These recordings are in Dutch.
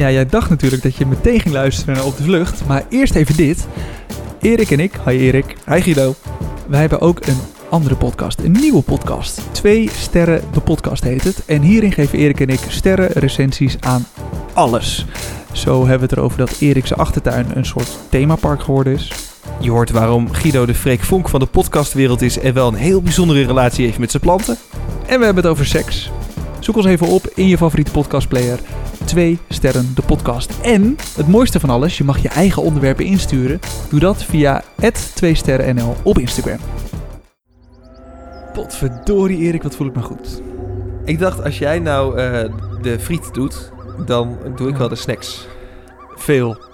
Ja, jij dacht natuurlijk dat je meteen ging luisteren Op de Vlucht. Maar eerst even dit. Erik en ik, hi Erik, Hi Guido. wij hebben ook een andere podcast. Een nieuwe podcast. Twee sterren, de podcast heet het. En hierin geven Erik en ik sterren recensies aan alles. Zo hebben we het erover dat Erik zijn achtertuin een soort themapark geworden is. Je hoort waarom Guido de Freek Vonk van de podcastwereld is en wel een heel bijzondere relatie heeft met zijn planten. En we hebben het over seks. Zoek ons even op in je favoriete podcastplayer. Twee sterren de podcast. En het mooiste van alles, je mag je eigen onderwerpen insturen. Doe dat via 2 sterrennl op Instagram. Potverdorie Erik, wat voel ik me goed. Ik dacht, als jij nou eh, de friet doet, dan doe ik Ja. wel de snacks. Veel.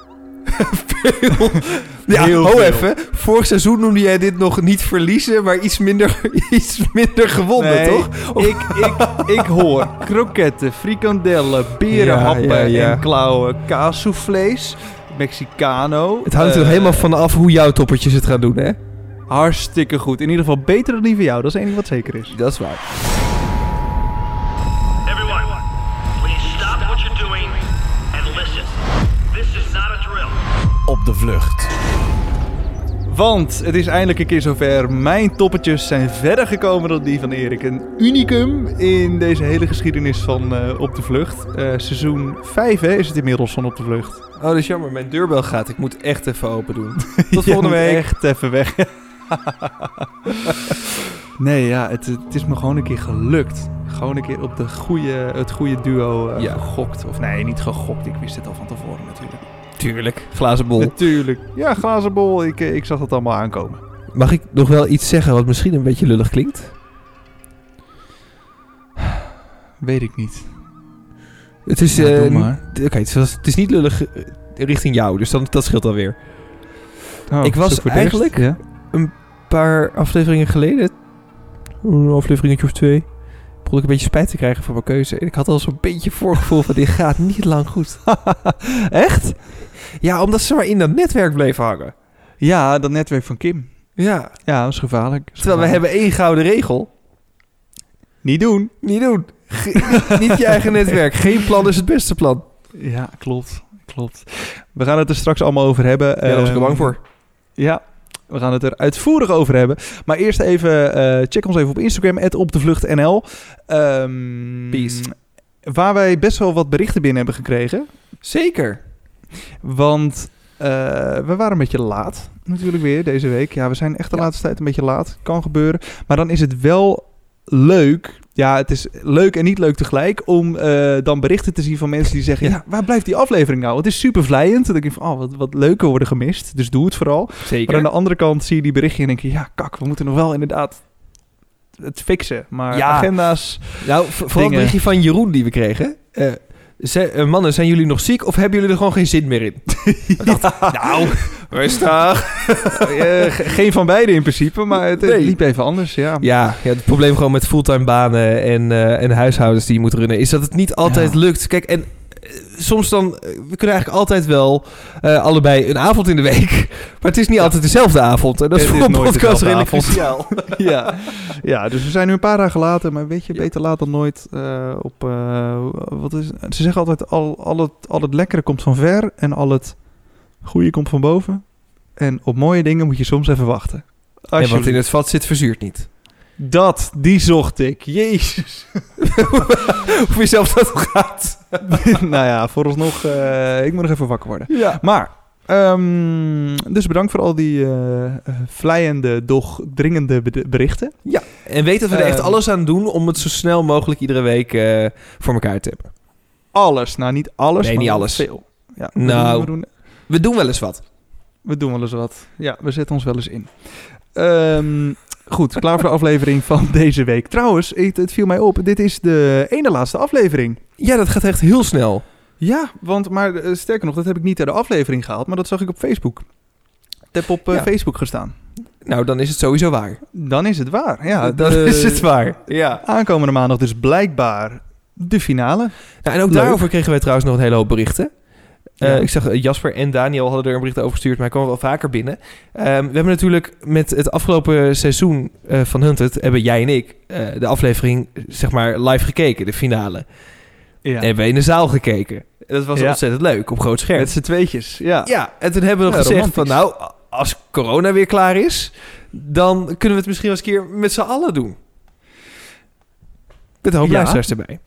Veel. Ja, Heel ho veel. even. Vorig seizoen noemde jij dit nog niet verliezen, maar iets minder, iets minder gewonnen, Nee, toch? Of- Ik, ik, ik hoor kroketten, frikandellen, berenhappen Ja, ja, ja. en klauwen, kaassoufflés, Mexicano. Het hangt er Eh, helemaal van af hoe jouw toppertjes het gaan doen, hè? Hartstikke goed. In ieder geval beter dan die van jou. Dat is één ding wat zeker is. Dat is waar. Op de vlucht. Want het is eindelijk een keer zover. Mijn toppetjes zijn verder gekomen dan die van Erik. Een unicum in deze hele geschiedenis van eh, Op de Vlucht. Eh, seizoen 5 hè, is het inmiddels van Op de Vlucht. Oh, dat is jammer. Mijn deurbel gaat. Ik moet echt even open doen. Tot volgende moet week. echt even weg. nee, ja, het, het is me gewoon een keer gelukt. Gewoon een keer op de goede, het goede duo Ja. gegokt. Of nee, niet gegokt. Ik wist het al van tevoren. Tuurlijk. Glazen bol. Natuurlijk. Ja, glazen bol. Ik, eh, ik zag het allemaal aankomen. Mag ik nog wel iets zeggen wat misschien een beetje lullig klinkt? Weet ik niet. Het is, Ja, eh, Oké, het, was- het is niet lullig eh, richting jou, dus dan, dat scheelt alweer. Oh, Ik was eigenlijk- Ja. Een paar afleveringen geleden, een afleveringetje of twee, begon ik een beetje spijt te krijgen van mijn keuze. En ik had al zo'n beetje voorgevoel van dit gaat niet lang goed. Echt? Ja, omdat ze maar in dat netwerk bleven hangen. Ja, dat netwerk van Kim. Ja, Ja, dat is gevaarlijk. Is terwijl we hebben één gouden regel. Niet doen. Niet doen. Ge- niet je eigen netwerk. Geen plan is het beste plan. Ja, klopt. Klopt. We gaan het er straks allemaal over hebben. Ja, daar was ik Ehm, er bang voor. Ja, we gaan het er uitvoerig over hebben. Maar eerst even, eh, check ons even op Instagram, @opdevluchtnl. Ehm, Peace. Waar wij best wel wat berichten binnen hebben gekregen. Zeker. Want eh, we waren een beetje laat natuurlijk weer deze week. Ja, we zijn echt de Ja. laatste tijd een beetje laat. Kan gebeuren. Maar dan is het wel leuk. Ja, het is leuk en niet leuk tegelijk om eh, dan berichten te zien van mensen die zeggen... Ja. Waar blijft die aflevering nou? Het is super vlijend. Dan denk ik van, oh, wat, wat leuke worden gemist. Dus doe het vooral. Zeker. Maar aan de andere kant zie je die berichtje en denk je... Ja, kak, we moeten nog wel inderdaad het fixen. Maar Ja. agenda's... Nou, vooral het berichtje van Jeroen die we kregen. Eh, eh, mannen, zijn jullie nog ziek of hebben jullie er gewoon geen zin meer in? Dacht, nou, rustig. Ge- geen van beide in principe, maar het, Nee. liep even anders, ja. Ja, ja, het probleem gewoon met fulltime banen en, eh, en huishoudens die je moet runnen... is dat het niet altijd Ja. lukt. Kijk, en soms dan... eh, we kunnen eigenlijk altijd wel eh, allebei een avond in de week... maar het is niet altijd dezelfde avond. En dat is voor een podcast redelijk cruciaal. ja. ja, dus we zijn nu een paar dagen later, maar weet je, beter laat dan nooit. eh, op, eh, wat is, ze zeggen altijd, al, al, het, al het lekkere komt van ver en al het goede komt van boven. En op mooie dingen moet je soms even wachten. En wat in het vat zit, verzuurt niet. Dat, die zocht ik. Jezus. Hoe je zelf dat gaat. nou ja, vooralsnog, eh ik moet nog even wakker worden. Ja. Maar, ehm, dus bedankt voor al die eh, vlijende, doch dringende be- berichten. En weet dat we er echt Ehm. alles aan doen om het zo snel mogelijk iedere week voor elkaar te hebben. Alles, nou niet alles, Nee, maar niet alles. veel. Ja, we Nou. doen- we doen, We doen wel eens wat. We doen wel eens wat. Ja, we zetten ons wel eens in. Ehm, goed, klaar voor de aflevering van deze week. Trouwens, het, het viel mij op. Dit is de ene laatste aflevering. Ja, dat gaat echt heel snel. Ja, want maar eh, sterker nog, dat heb ik niet uit de aflevering gehaald, maar dat zag ik op Facebook. Het heb op eh, Ja. Facebook gestaan. Nou, dan is het sowieso waar. Dan is het waar. Ja, dan de- is het waar. Ja. Aankomende maandag dus blijkbaar de finale. Nou, en ook Leuk. daarover kregen wij trouwens nog een hele hoop berichten. Eh, Ja. Ik zag eh, Jasper en Daniel hadden er een bericht over gestuurd, maar hij kwam wel vaker binnen. Ehm, we hebben natuurlijk met het afgelopen seizoen eh, van Hunted, hebben jij en ik de aflevering zeg maar live gekeken, de finale. Ja. Hebben we in de zaal gekeken. Dat was Ja. ontzettend leuk, op groot scherm. Met z'n tweetjes, ja. Ja, en toen hebben we nog gezegd van... Nou, als corona weer klaar is... dan kunnen we het misschien wel eens een keer met z'n allen doen. Met een hoop luisteraars erbij.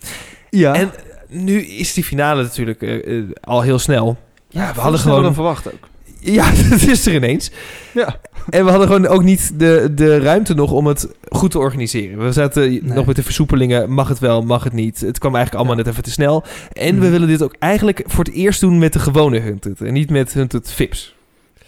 ja. En nu is die finale natuurlijk eh, eh, al heel snel. Ja, we hadden gewoon... dan verwacht ook. Ja, dat is er ineens. Ja. En we hadden gewoon ook niet de, de ruimte nog om het goed te organiseren. We zaten nog met de versoepelingen. Mag het wel, mag het niet. Het kwam eigenlijk allemaal net even te snel. En we Mhm. willen dit ook eigenlijk voor het eerst doen met de gewone Hunted. En niet met Hunted Vips.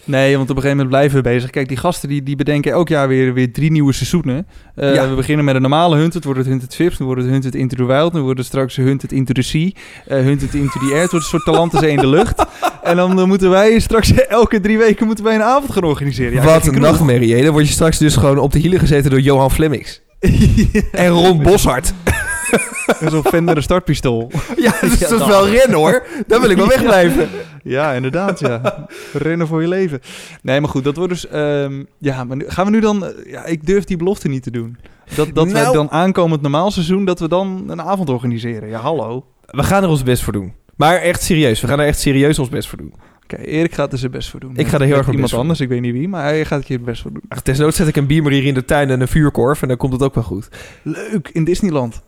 Nee, want op een gegeven moment blijven we bezig. Kijk, die gasten die, die bedenken elk jaar weer, weer drie nieuwe seizoenen. Eh, Ja. We beginnen met een normale Hunted, het wordt het Hunted Vips, dan wordt het Hunted Into the Wild, dan wordt het straks Hunted Into the Sea, eh Hunted Into the Air. Het wordt een soort talentenzee in de lucht. En dan eh, moeten wij straks elke drie weken moeten wij een avond gaan organiseren. Ja, Wat een nachtmerrie. Dan word je straks dus gewoon op de hielen gezeten door Johan Flemmings. En Ron Boshart. En Zo'n Fender startpistool. Ja, dus Ja, dat is wel rennen hoor. Daar wil ik wel wegblijven. Ja, inderdaad, ja. Rennen voor je leven. Nee, maar goed, dat wordt dus... ehm, ja, maar nu, gaan we nu dan... eh, Ja, ik durf die belofte niet te doen. Dat, dat we Nou. dan aankomend normaal seizoen... dat we dan een avond organiseren. Ja, hallo. We gaan er ons best voor doen. Maar echt serieus. We gaan er echt serieus ons best voor doen. Oké, Erik gaat er zijn best voor doen. Ik ga er heel erg Iemand anders, ik weet niet wie, maar hij gaat er best voor doen. Ach, desnoods zet ik een biermer hier in de tuin en een vuurkorf. En dan komt het ook wel goed. Leuk, in Disneyland.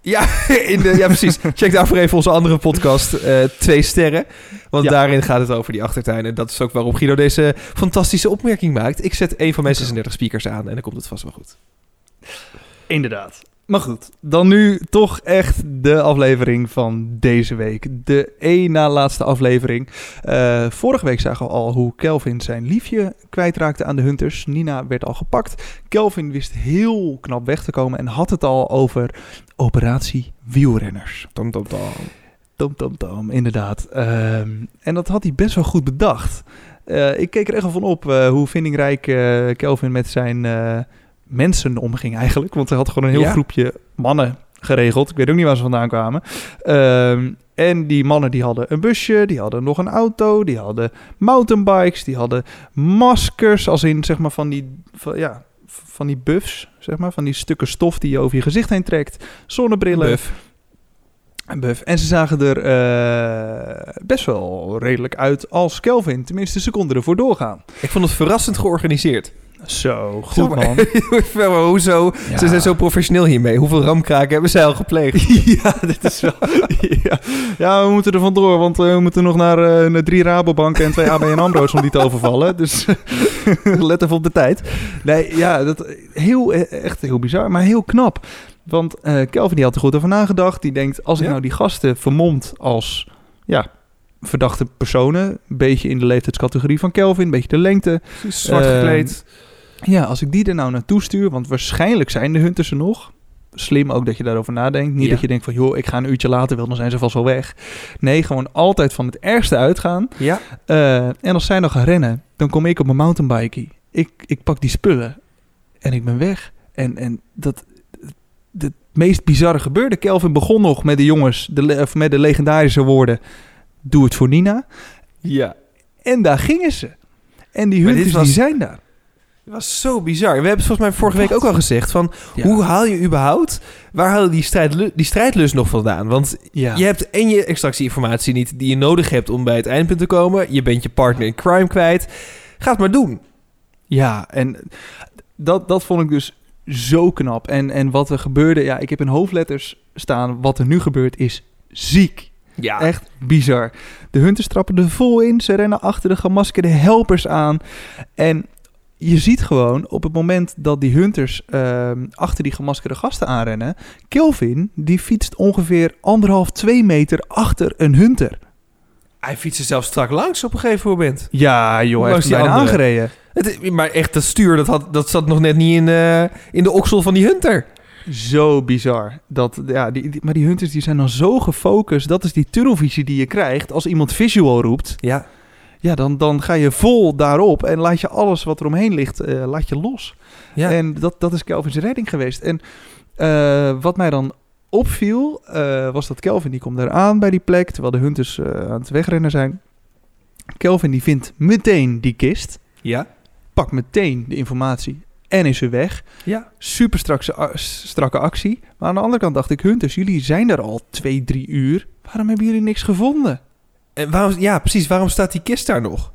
Ja, in de, ja precies. Check daarvoor even onze andere podcast, eh, Twee Sterren. Want Ja. daarin gaat het over die achtertuin. En dat is ook waarom Guido deze fantastische opmerking maakt. Ik zet een van mijn 36 speakers aan en dan komt het vast wel goed. Inderdaad. Maar goed, dan nu toch echt de aflevering van deze week. De één na laatste aflevering. Eh, vorige week zagen we al hoe Kelvin zijn liefje kwijtraakte aan de Hunters. Nina werd al gepakt. Kelvin wist heel knap weg te komen en had het al over operatie wielrenners. Tom, tom, tom. Tom, tom, tom, inderdaad. Ehm, en dat had hij best wel goed bedacht. Eh, ik keek er echt wel van op eh, hoe vindingrijk Kelvin met zijn mensen omging eigenlijk. Want hij had gewoon een heel Ja. groepje mannen geregeld. Ik weet ook niet waar ze vandaan kwamen. Ehm, en die mannen die hadden een busje, die hadden nog een auto, die hadden mountainbikes, die hadden maskers, als in zeg maar van die, van, ja, van die buffs, zeg maar, van die stukken stof die je over je gezicht heen trekt, zonnebrillen. Buff. En buff. En ze zagen er eh, best wel redelijk uit als Kelvin. Tenminste, ze konden ervoor doorgaan. Ik vond het verrassend georganiseerd. Zo, goed man. Hoezo? Ja. Ze zijn zo professioneel hiermee. Hoeveel ramkraken hebben zij al gepleegd? ja, dit is wel... ja. ja, we moeten er vandoor, want eh, we moeten nog naar, eh, naar drie Rabobanken en twee ABN AMRO's om die te overvallen. Dus let even op de tijd. Nee, ja, dat, heel, eh, echt heel bizar, maar heel knap. Want Kelvin die had er goed over nagedacht. Die denkt, als ik Ja. nou die gasten vermomd als ja, verdachte personen... een beetje in de leeftijdscategorie van Kelvin, een beetje de lengte... Zwart Ehm, gekleed. Ja, als ik die er nou naartoe stuur, want waarschijnlijk zijn de hunters er nog. Slim ook dat je daarover nadenkt. Niet Ja. dat je denkt van, joh, ik ga een uurtje later wel, dan zijn ze vast wel weg. Nee, gewoon altijd van het ergste uitgaan. Ja. Eh, en als zij nog gaan rennen, dan kom ik op mijn mountainbike. Ik, ik pak die spullen en ik ben weg. En, en dat, het meest bizarre gebeurde. Kelvin begon nog met de jongens, de, of met de legendarische woorden, doe het voor Nina. Ja. En daar gingen ze. En die hunters was- die zijn daar. Het was zo bizar. We hebben het volgens mij vorige week ook al gezegd. Van, Ja. Hoe haal je überhaupt... Waar haal je die, strijdlu- die strijdlust nog vandaan? Want Ja. je hebt en je extractieinformatie niet... die je nodig hebt om bij het eindpunt te komen. Je bent je partner in crime kwijt. Ga het maar doen. Ja, en dat, dat vond ik dus zo knap. En, en wat er gebeurde, ja, ik heb in hoofdletters staan, wat er nu gebeurt is ziek. Ja. Echt bizar. De hunters trappen er vol in, ze rennen achter de gemaskerde helpers aan. En je ziet gewoon op het moment dat die hunters ehm, achter die gemaskerde gasten aanrennen, Kelvin, die fietst ongeveer anderhalf, twee meter achter een hunter. Hij fietste zelfs strak langs op een gegeven moment. Ja, joh, hij heeft bijna aangereden. Het, maar echt, dat stuur, dat, had, dat zat nog net niet in, eh, in de oksel van die hunter. Zo bizar. Dat, ja, die, die- maar die hunters die zijn dan zo gefocust. Dat is die tunnelvisie die je krijgt. Als iemand visual roept, Ja. Ja, dan, dan ga je vol daarop. En laat je alles wat er omheen ligt, eh, laat je los. ja. En dat, dat is Kelvin's redding geweest. En eh, wat mij dan opviel, eh, was dat Kelvin die komt daar aan bij die plek. Terwijl de hunters aan het wegrennen zijn. Kelvin die vindt meteen die kist. ja. Pakt meteen de informatie en is er weg Ja. super strakse, strakke actie. Maar aan de andere kant dacht ik, Hunters, jullie zijn er al twee, drie uur. Waarom hebben jullie niks gevonden? En waarom, ja, precies. Waarom staat die kist daar nog?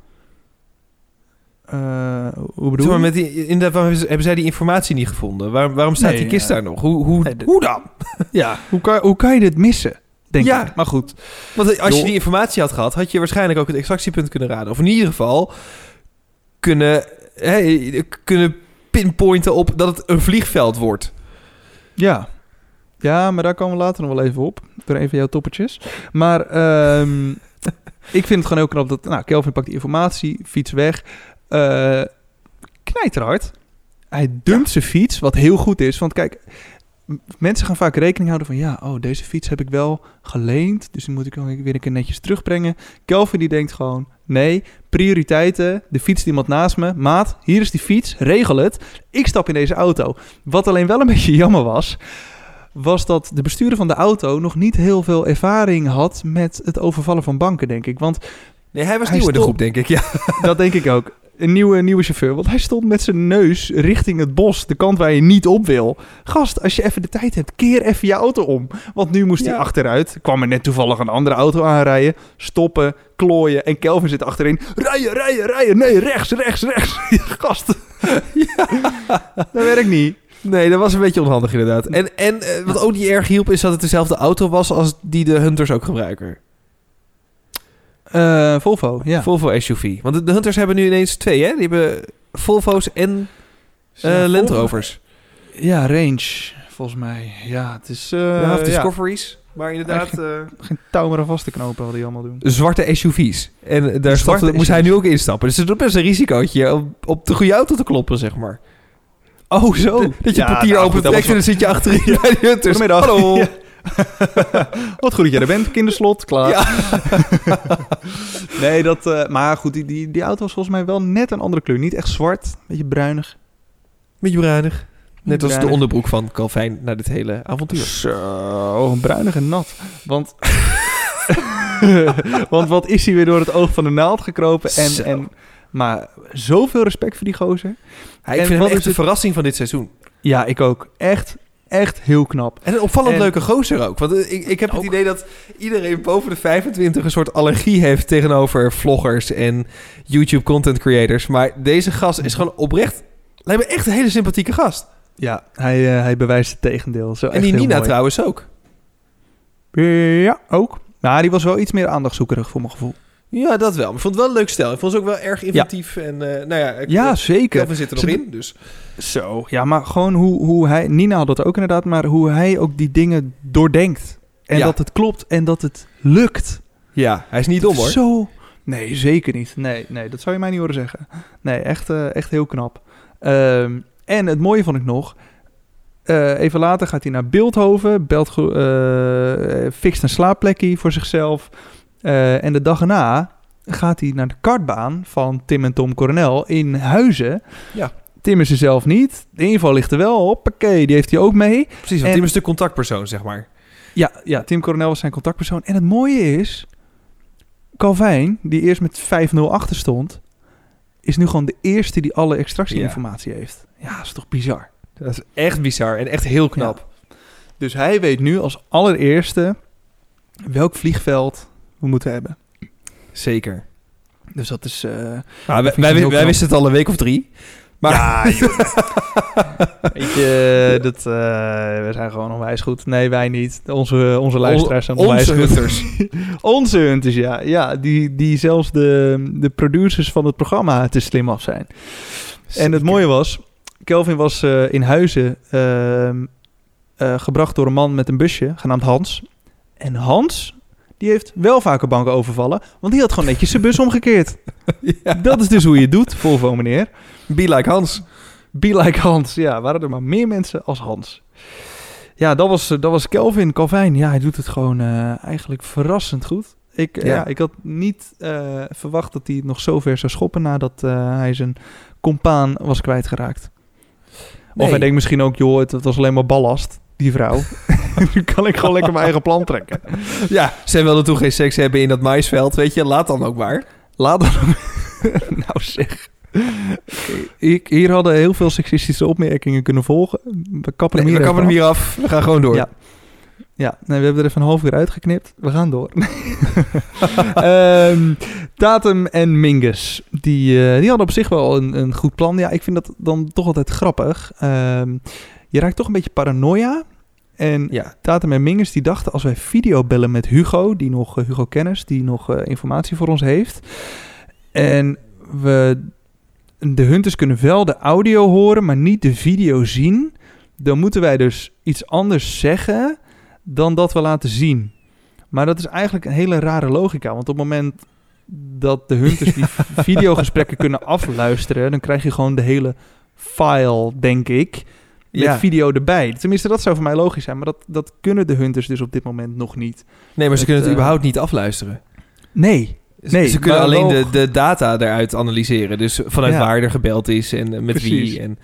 Eh, hoe bedoel maar, je? met die, inderdaad, waarom hebben zij die informatie niet gevonden? Waarom, waarom staat Nee, die kist ja. daar nog? Hoe, hoe, Nee, hoe dan? Ja, hoe kan, hoe kan je dit missen? Denk Ja. ik. Maar goed. Want als je die informatie had gehad, had je waarschijnlijk ook het extractiepunt kunnen raden. Of in ieder geval kunnen, hè, kunnen pinpointen op dat het een vliegveld wordt. Ja. Ja, maar daar komen we later nog wel even op. Door een van jouw toppertjes. Maar ehm, ik vind het gewoon heel knap dat... Nou, Kelvin pakt die informatie, fiets weg. eh knijterhard. Hij dumpt zijn fiets, wat heel goed is. Want kijk, mensen gaan vaak rekening houden van... Ja, oh, deze fiets heb ik wel geleend. Dus die moet ik weer een keer netjes terugbrengen. Kelvin die denkt gewoon... Nee, prioriteiten. De fiets die iemand naast me. Maat, hier is die fiets. Regel het. Ik stap in deze auto. Wat alleen wel een beetje jammer was, was dat de bestuurder van de auto nog niet heel veel ervaring had met het overvallen van banken, denk ik. Want Nee, hij was Hij nieuw in de groep, denk ik. Ja. dat denk ik ook. Een nieuwe, nieuwe chauffeur. Want hij stond met zijn neus richting het bos, de kant waar je niet op wil. Gast, als je even de tijd hebt, keer even je auto om. Want nu moest hij Ja. achteruit. Kwam er net toevallig een andere auto aanrijden. Stoppen, klooien. En Kelvin zit achterin. Rijden, rijden, rijden. Nee, rechts, rechts, rechts. Gast. Dat werkt niet. Nee, dat was een beetje onhandig inderdaad. En, en eh, wat ook niet erg hielp, is dat het dezelfde auto was als die de Hunters ook gebruiken. Eh, Volvo, ja. Volvo SUV. Want de, de Hunters hebben nu ineens twee, hè? Die hebben Volvo's en eh Ja, Land Rovers. Ja, range, volgens mij. Ja, het is... eh, ja, of Discoveries. Maar inderdaad... eh, geen touw meer aan vast te knopen, wat die allemaal doen. zwarte SUV's. En daar stapte, moest hij SUV's. nu ook instappen. Dus het is best een risicootje om op de goede auto te kloppen, zeg maar. Oh, zo. Dat je Ja, portier nou, open goed, dat trekt en dan zit je achterin bij de Hunters. Goedemiddag. Hallo. Ja. Wat goed dat jij er bent, kinderslot, klaar. Ja. nee, dat... eh, maar goed, die, die, die auto was volgens mij wel net een andere kleur. Niet echt zwart, beetje bruinig. Beetje bruinig. Net als de onderbroek van Calvin naar dit hele avontuur. Zo, bruinig en nat. Want... Want wat is hij weer door het oog van de naald gekropen. En, Zo. en, maar zoveel respect voor die gozer. Hij, ik vind hem echt de het- verrassing van dit seizoen. Ja, ik ook. Echt, echt heel knap. En een opvallend En- leuke gozer ook. Want eh, ik, ik heb het idee dat iedereen boven de 25 een soort allergie heeft tegenover vloggers en YouTube content creators. Maar deze gast is gewoon oprecht, lijkt me echt een hele sympathieke gast. Ja, hij, eh, hij bewijst het tegendeel. Zo en echt die Nina mooi. trouwens ook. Ja, ook. Maar die was wel iets meer aandachtzoekerig voor mijn gevoel. Ja, dat wel. Maar ik vond het wel een leuk stel. Ik vond ze ook wel erg inventief. En eh, nou ja, ik, Ja, zeker. Kelvin zit er nog Ze in. Dus Zo. Ja, maar gewoon hoe, hoe hij... Nina had dat ook inderdaad, maar hoe hij ook die dingen doordenkt. En Ja. dat het klopt en dat het lukt. ja, hij is niet dom hoor. Zo... Nee, zeker niet. Nee, nee, dat zou je mij niet horen zeggen. Nee, echt, eh, echt heel knap. Ehm, en het mooie vond ik nog... eh, even later gaat hij naar Beeldhoven, belt, fixt een slaapplekje voor zichzelf. Eh, en de dag erna gaat hij naar de kartbaan van Tim en Tom Coronel in Huizen. Ja. Tim is er zelf niet. De inval ligt er wel op. Oké, die heeft hij ook mee. Precies, want En- Tim is de contactpersoon, zeg maar. Ja, ja, Tim Coronel was zijn contactpersoon. En het mooie is, Calvin, die eerst met 5-0 achter stond, is nu gewoon de eerste die alle extractieinformatie heeft. Ja, dat is toch bizar. Dat is echt bizar en echt heel knap. Dus hij weet nu als allereerste welk vliegveld we moeten hebben. Zeker. Dus dat is... vind wij, wisten het al een week of drie. Maar Ja, Weet je, dat, eh, we zijn gewoon onwijs goed. Nee, wij niet. Onze, onze luisteraars zijn onwijs onze goed. hunters. Onze hunters, ja. Ja, die, die zelfs de, de producers van het programma te slim af zijn. En het mooie was, Kelvin was eh, in Huizen ehm, eh, gebracht door een man met een busje, genaamd Hans. En Hans, die heeft wel vaker banken overvallen, want die had gewoon netjes zijn bus omgekeerd. ja. Dat is dus hoe je het doet, Volvo meneer. Be like Hans. Be like Hans. Ja, waren er maar meer mensen als Hans. Ja, dat was, dat was Kelvin. Calvin, ja, hij doet het gewoon eh, eigenlijk verrassend goed. Ik, ja. Ja. ik had niet eh, verwacht dat hij het nog zo ver zou schoppen nadat eh, hij zijn compaan was kwijtgeraakt. Of hij denkt misschien ook, joh, het, het was alleen maar ballast, die vrouw. nu kan ik gewoon lekker mijn eigen plan trekken. Ja, zij wilden toen geen seks hebben in dat maisveld, weet je. Laat dan ook maar. Laat dan... nou zeg. Ik, hier hadden heel veel seksistische opmerkingen kunnen volgen. We kappen hem hier we even kappen hem af. hier af. We gaan gewoon door. Ja. Ja, nee, we hebben er even een half uur uitgeknipt. We gaan door. Ehm Tatum en Mingus, die, eh, die hadden op zich wel een, een goed plan. Ja, ik vind dat dan toch altijd grappig. Ehm, je raakt toch een beetje paranoia. En Ja. Tatum en Mingus die dachten als wij videobellen met Hugo, die nog eh, Hugo Kennis, die nog eh, informatie voor ons heeft. En we de hunters kunnen wel de audio horen, maar niet de video zien. Dan moeten wij dus iets anders zeggen dan dat we laten zien. Maar dat is eigenlijk een hele rare logica, want op het moment dat de hunters die videogesprekken kunnen afluisteren, dan krijg je gewoon de hele file, denk ik met Ja. video erbij. Tenminste, dat zou voor mij logisch zijn. Maar dat, dat kunnen de hunters dus op dit moment nog niet. Nee, maar ze Het, kunnen het eh, überhaupt niet afluisteren. Nee. Ze- Nee, ze kunnen alleen de, de data eruit analyseren. Dus vanuit Ja. waar er gebeld is en met Precies. wie. En...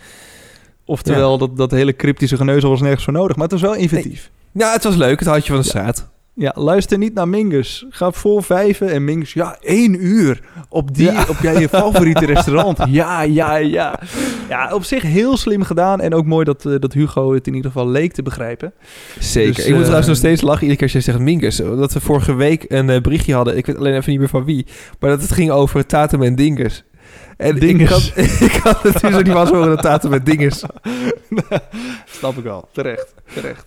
Oftewel, dat, dat hele cryptische geneuzel was nergens voor nodig. Maar het was wel inventief. Ja, het was leuk. Het had je van de Ja. straat. Ja, luister niet naar Mingus. Ga voor vijven en Mingus, ja, één uur op, die, Ja. op jij je favoriete restaurant. Ja, ja, ja. Ja, op zich heel slim gedaan. En ook mooi dat, eh, dat Hugo het in ieder geval leek te begrijpen. Zeker. Dus, ik moet eh, trouwens nog steeds lachen iedere keer als je zegt Mingus. Dat we vorige week een eh, berichtje hadden. Ik weet alleen even niet meer van wie. Maar dat het ging over Tatum en Dingus. En ik Dingus. had, ik had het dus ook niet was horen dat Tatum en Dingus. Snap ik wel. Terecht. Terecht.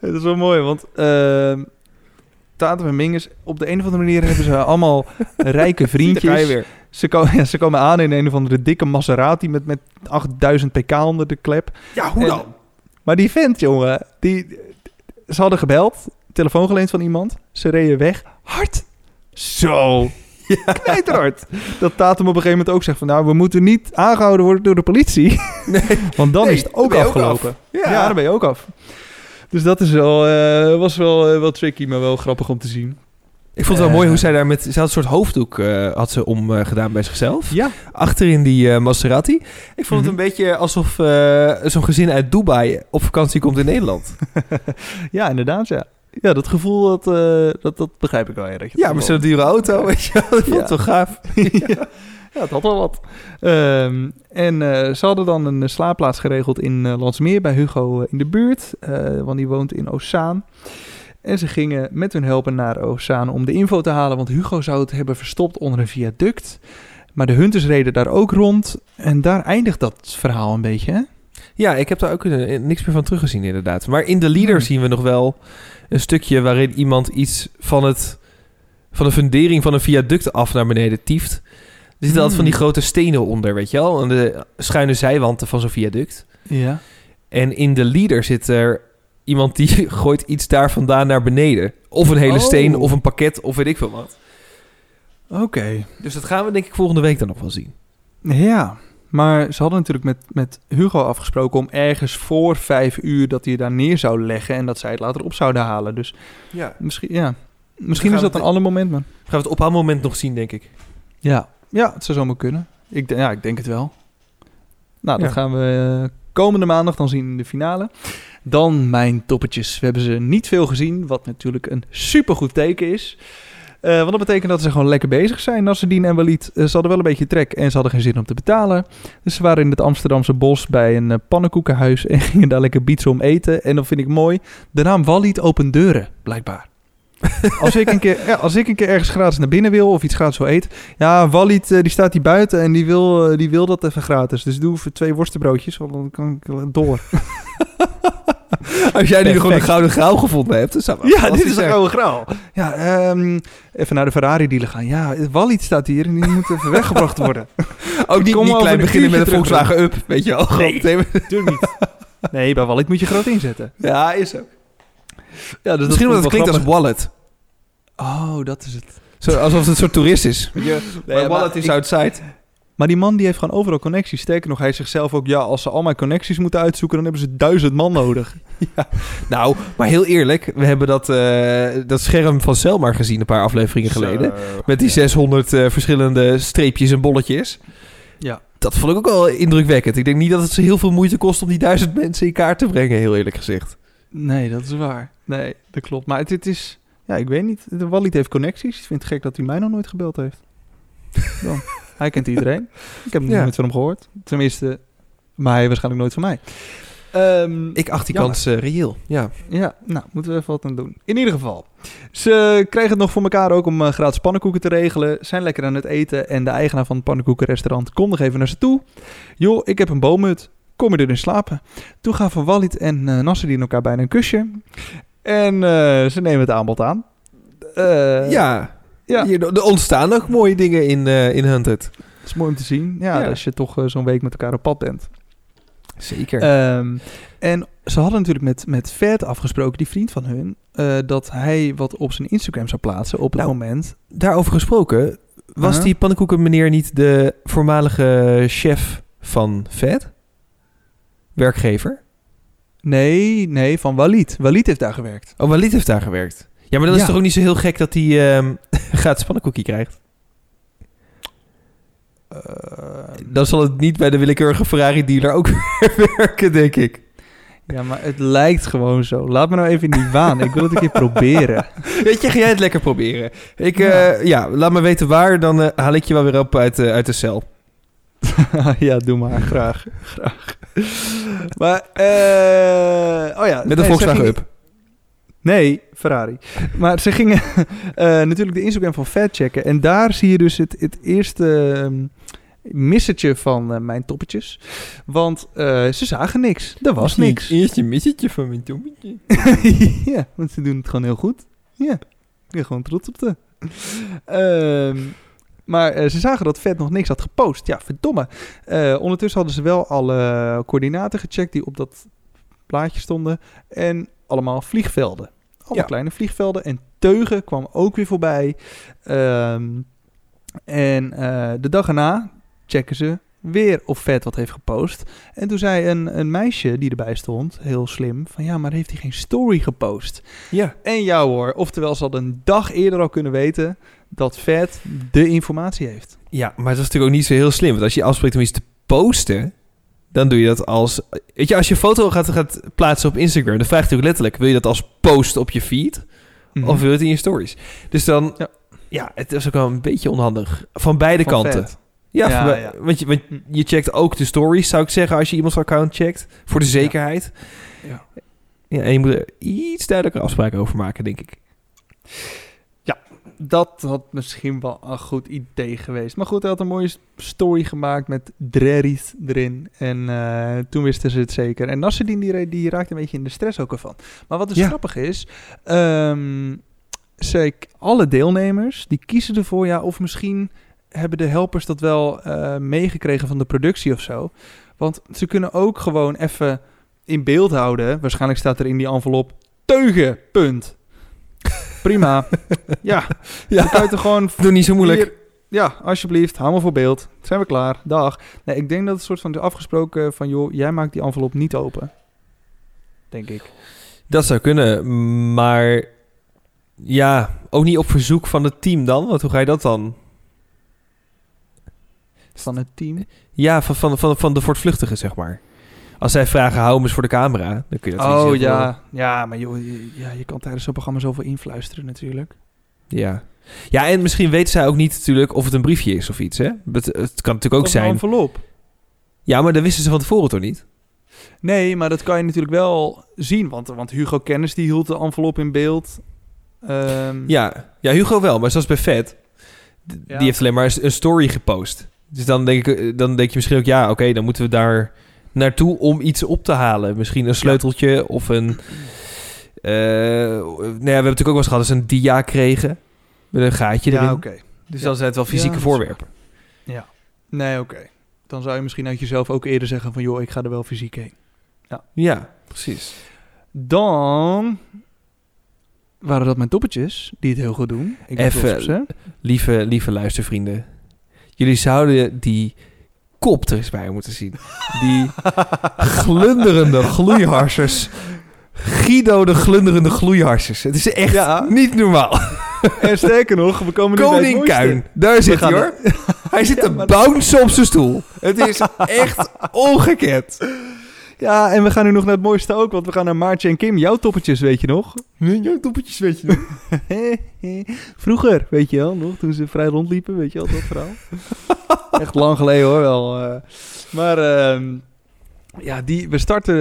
Het is wel mooi, want ehm Tatum en Mingus, op de een of andere manier hebben ze allemaal rijke vriendjes. weer. Ze, ko ja, ze komen aan in een of andere dikke Maserati met, met 8000 pk onder de klep. Ja, hoe En- dan? Maar die vent, jongen, die, ze hadden gebeld, telefoon geleend van iemand. Ze reden weg. Hard. Zo. Ja. Knijterhard. Dat Tatum op een gegeven moment ook zegt van... nou, we moeten niet aangehouden worden door de politie. Nee. Want dan Nee, is het ook afgelopen. Ja. ja. dan ben je ook af. Dus dat is wel, eh, was wel, eh, wel tricky, maar wel grappig om te zien. Ik vond het wel Eh, mooi hoe zij daar met... Ze had een soort hoofddoek eh, had ze om eh, gedaan bij zichzelf. Ja. Achterin die eh, Maserati. Ik vond Mhm. het een beetje alsof eh, zo'n gezin uit Dubai op vakantie komt in Nederland. Ja, inderdaad, ja. Ja, dat gevoel, dat, eh, dat, dat begrijp ik wel. Ja, dat je Ja, dat met wel- zo'n dure auto, weet je wel. Ik vond het wel gaaf. ja. Ja, het had wel wat. Ehm, en eh, ze hadden dan een eh, slaapplaats geregeld in eh, Landsmeer bij Hugo in de buurt. want die woont in Ozaan. En ze gingen met hun helper naar Ozaan om de info te halen. Want Hugo zou het hebben verstopt onder een viaduct. Maar de hunters reden daar ook rond. En daar eindigt dat verhaal een beetje, hè? Ja, ik heb daar ook niks meer van teruggezien inderdaad. Maar in de leader Hmm. zien we nog wel een stukje waarin iemand iets van, het, van de fundering van een viaduct af naar beneden tieft. Er zitten altijd van die Hmm. grote stenen onder, weet je wel? Aan de schuine zijwanten van zo'n viaduct. Ja. En in de leader zit er iemand die gooit iets daar vandaan naar beneden. Of een hele Oh. steen, of een pakket, of weet ik veel wat. Oké. Dus dat gaan we denk ik volgende week dan nog wel zien. Ja, maar ze hadden natuurlijk met, met Hugo afgesproken om ergens voor vijf uur dat hij daar neer zou leggen en dat zij het later op zouden halen. Dus Ja. misschien, ja. misschien gaan is dat een de- ander moment, man. Gaan we het ophaalmoment nog zien, denk ik. Ja, ja het zou zomaar kunnen. Ik, ja, ik denk het wel. Nou, dat Ja. gaan we eh, komende maandag dan zien in de finale. Dan mijn toppetjes. We hebben ze niet veel gezien, wat natuurlijk een supergoed teken is. Eh, want dat betekent dat ze gewoon lekker bezig zijn. Nasreddin en Walid, eh, ze hadden wel een beetje trek en ze hadden geen zin om te betalen. Dus ze waren in het Amsterdamse bos bij een pannenkoekenhuis en gingen daar lekker bietsen om eten. En dat vind ik mooi. De naam Walid opent deuren, blijkbaar. als, ik een keer, ja, als ik een keer ergens gratis naar binnen wil of iets gratis wil eten. Ja, Walid eh, die staat hier buiten en die wil, eh, die wil dat even gratis. Dus doe even twee worstenbroodjes, want dan kan ik eh, door. Als jij nu gewoon een gouden graal gevonden hebt, dan zou Ja, dit is een oude graal. Ja, ehm, even naar de Ferrari dealer gaan. Ja, Walid staat hier en die moet even weggebracht worden. Ook niet, niet klein beginnen met een Volkswagen Up, weet je wel. Nee. Natuurlijk niet. Nee, bij Walid moet je groot inzetten. Ja, is ook. Ja, dus Misschien omdat het klinkt als wallet. Oh, dat is het. Zo, alsof het een soort toerist is. Weet je? Nee, maar wallet maar is ik- outside. Maar die man die heeft gewoon overal connecties. Sterker nog, hij zegt zelf ook... Ja, als ze al mijn connecties moeten uitzoeken... dan hebben ze duizend man nodig. Nou, maar heel eerlijk. We hebben dat, eh, dat scherm van Selmar gezien een paar afleveringen geleden. Met die 600 eh, verschillende streepjes en bolletjes. Ja. Dat vond ik ook wel indrukwekkend. Ik denk niet dat het ze heel veel moeite kost om die duizend mensen in kaart te brengen, heel eerlijk gezegd. Nee, dat is waar. Nee, dat klopt. Maar het, het is... Ja, ik weet niet. De Walid heeft connecties. Ik vind het gek dat hij mij nog nooit gebeld heeft. Dan. hij kent iedereen. Ik heb nog Ja. nooit van hem gehoord. Tenminste, maar hij waarschijnlijk nooit van mij. Ehm, Ik acht die kans eh, reëel. Ja. Ja, nou, moeten we even wat aan doen. In ieder geval, ze kregen het nog voor elkaar ook om eh, gratis pannenkoeken te regelen. Zijn lekker aan het eten en de eigenaar van het pannenkoekenrestaurant komt nog even naar ze toe. Joh, ik heb een boomhut. Kom je erin slapen? Toen gaven Walid en eh Nasreddin elkaar bijna een kusje. En eh, ze nemen het aanbod aan. Eh, ja. ja. Hier, er ontstaan ook mooie dingen in, eh in Hunted. dat is mooi om te zien. Ja, Ja. als je toch zo'n week met elkaar op pad bent. Zeker. Ehm, en ze hadden natuurlijk met, met Vert afgesproken, die vriend van hun, dat hij wat op zijn Instagram zou plaatsen op het Nou, moment. Daarover gesproken, was Huh? die pannenkoeken meneer niet de voormalige chef van Vet? Werkgever? Nee, nee, van Walid. Walid heeft daar gewerkt. Oh, Walid heeft daar gewerkt. Ja, maar dan is Ja. het toch ook niet zo heel gek dat hij ehm gratis pannenkoekie krijgt? Dan zal het niet bij de willekeurige Ferrari dealer ook weer werken, denk ik. ja, maar het lijkt gewoon zo. Laat me nou even niet waan. Ik wil het een keer proberen. Weet je, ga jij het lekker proberen? Ik, Ja. eh, ja, laat me weten waar, dan eh, haal ik je wel weer op uit, eh, uit de cel. ja, doe maar. Graag. Graag. Maar, eh oh ja. Met een nee, Volkswagen Up. Nee, Ferrari. Maar ze gingen eh, natuurlijk de Instagram van Fat checken. En daar zie je dus het, het eerste ehm, missetje van eh, mijn toppetjes. Want ze zagen niks. Er was niks. Eerst een missetje van mijn tommetje. ja, want ze doen het gewoon heel goed. Ja, ik ben gewoon trots op ze. Maar eh, ze zagen dat Vet nog niks had gepost. Ja, verdomme. Eh, ondertussen hadden ze wel alle coördinaten gecheckt die op dat plaatje stonden. En allemaal vliegvelden. Alle Ja. kleine vliegvelden. En Teugen kwam ook weer voorbij. Ehm, en eh, de dag erna checken ze weer of Vet wat heeft gepost. En toen zei een, een meisje die erbij stond, heel slim, van ja, maar heeft hij geen story gepost? Ja. En ja hoor, oftewel ze hadden een dag eerder al kunnen weten dat Vet de informatie heeft. Ja, maar dat is natuurlijk ook niet zo heel slim. Want als je afspreekt om iets te posten, dan doe je dat als... Weet je, als je een foto gaat, gaat plaatsen op Instagram, dan vraagt hij ook letterlijk... wil je dat als post op je feed? Of wil je het in je stories? Dus dan... Mhm. Ja. Ja, het is ook wel een beetje onhandig. Van beide Van kanten. Vet. Ja, Ja, van bij- ja. Want, je, want je checkt ook de stories, zou ik zeggen, als je iemands account checkt. Voor de zekerheid. Ja. Ja, en je moet er iets duidelijker afspraken over maken, denk ik. Dat had misschien wel een goed idee geweest. Maar goed, hij had een mooie story gemaakt met Dreris erin. En eh, toen wisten ze het zeker. En Nasreddin die, die raakte een beetje in de stress ook ervan. Maar wat dus Ja. grappig is... ehm, ze, alle deelnemers die kiezen ervoor... Ja, of misschien hebben de helpers dat wel eh, meegekregen van de productie of zo. Want ze kunnen ook gewoon even in beeld houden. Waarschijnlijk staat er in die envelop... Teugen, punt. Prima. ja, dan kan je toch gewoon Doe niet zo moeilijk. hier, ja, alsjeblieft, hou me voor beeld. Zijn we klaar? Dag. Nee, ik denk dat het soort van is afgesproken van... joh, jij maakt die envelop niet open. Denk ik. Dat zou kunnen, maar ja, ook niet op verzoek van het team dan. Want hoe ga je dat dan? Van het team. Ja, van, van, van, van de voortvluchtigen, zeg maar. Als zij vragen, hou hem eens voor de camera, dan kun je dat Oh ja. Ja, maar joh, je, ja, je kan tijdens zo'n programma zoveel influisteren natuurlijk. Ja. ja, en misschien weten zij ook niet natuurlijk of het een briefje is of iets, hè? Het, het kan natuurlijk ook Of een zijn... envelop. Ja, maar dat wisten ze van tevoren toch niet? Nee, maar dat kan je natuurlijk wel zien. Want, want Hugo Kennis die hield de envelop in beeld. Ehm, Ja, ja Hugo wel, maar zoals bij Vet, Ja. die heeft alleen maar een story gepost. Dus dan denk, ik, eh, dan denk je misschien ook, ja, oké, dan moeten we daar naartoe om iets op te halen. Misschien een sleuteltje of een... nou ja, we hebben natuurlijk ook wel eens gehad dat ze een dia kregen. Met een gaatje Ja, erin. oké. Dus Ja. dan zijn het wel fysieke Ja, voorwerpen. Nee, oké. Dan zou je misschien uit jezelf ook eerder zeggen van... joh, ik ga er wel fysiek heen. Ja, precies. Dan waren dat mijn toppetjes die het heel goed doen. Ik Even-. Lieve, lieve luistervrienden. Jullie zouden die kop er eens bij moeten zien. Die glunderende gloeiharsers. Guido de glunderende gloeiharsers. Het is echt Ja. niet normaal. En sterker nog, we komen nu bij Koning mooiste. Kuin. Daar zit hij hoor. Hij zit te bouncen op zijn stoel. Het is echt ongekend. Ja, en we gaan nu nog naar het mooiste ook, want we gaan naar Maartje en Kim. Jouw toppetjes, weet je nog? Jouw toppetjes weet je nog. Vroeger, weet je wel, nog, toen ze vrij rondliepen, weet je wel, dat verhaal. Echt lang geleden hoor, wel. eh. Maar, ehm, Ja, die, we starten